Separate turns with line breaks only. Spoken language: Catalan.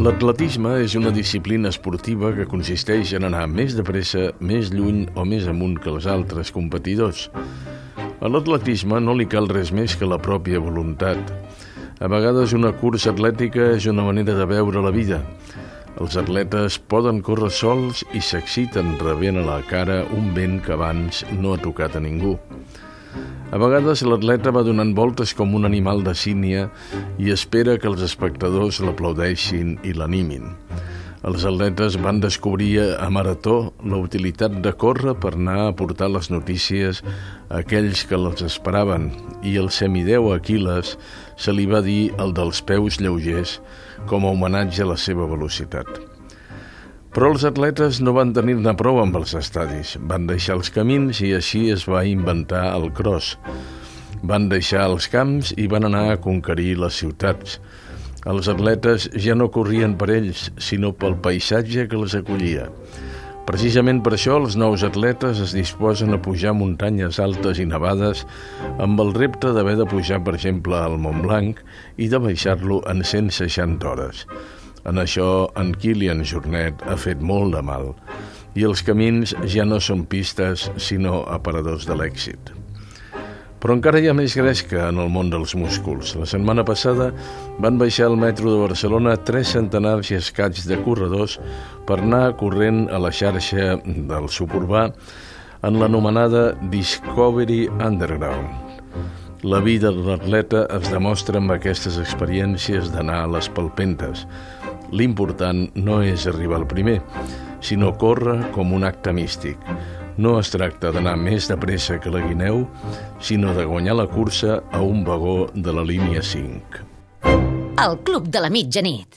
L'atletisme és una disciplina esportiva que consisteix en anar més de pressa, més lluny o més amunt que els altres competidors. A l'atletisme no li cal res més que la pròpia voluntat. A vegades una cursa atlètica és una manera de veure la vida. Els atletes poden córrer sols i s'exciten rebent a la cara un vent que abans no ha tocat a ningú. A vegades l'atleta va donant voltes com un animal de sínia i espera que els espectadors l'aplaudeixin i l'animin. Els atletes van descobrir a Marató la utilitat de córrer per anar a portar les notícies a aquells que les esperaven i el semideu Aquiles se li va dir el dels peus lleugers com a homenatge a la seva velocitat. Però els atletes no van tenir-ne prou amb els estadis. Van deixar els camins i així es va inventar el cross. Van deixar els camps i van anar a conquerir les ciutats. Els atletes ja no corrien per ells, sinó pel paisatge que les acollia. Precisament per això els nous atletes es disposen a pujar muntanyes altes i nevades amb el repte d'haver de pujar, per exemple, al Mont Blanc i de baixar-lo en 160 hores. En això, en Kilian Jornet ha fet molt de mal i els camins ja no són pistes, sinó aparadors de l'èxit. Però encara hi ha més gresca en el món dels músculs. La setmana passada van baixar al metro de Barcelona tres centenars i escaig de corredors per anar corrent a la xarxa del suburbà en l'anomenada Discovery Underground. La vida de l'atleta es demostra amb aquestes experiències d'anar a les palpentes, L'important no és arribar al primer, sinó córrer com un acte místic. No es tracta d'anar més de pressa que la guineu, sinó de guanyar la cursa a un vagó de la línia 5.
El Club de la Mitjanit.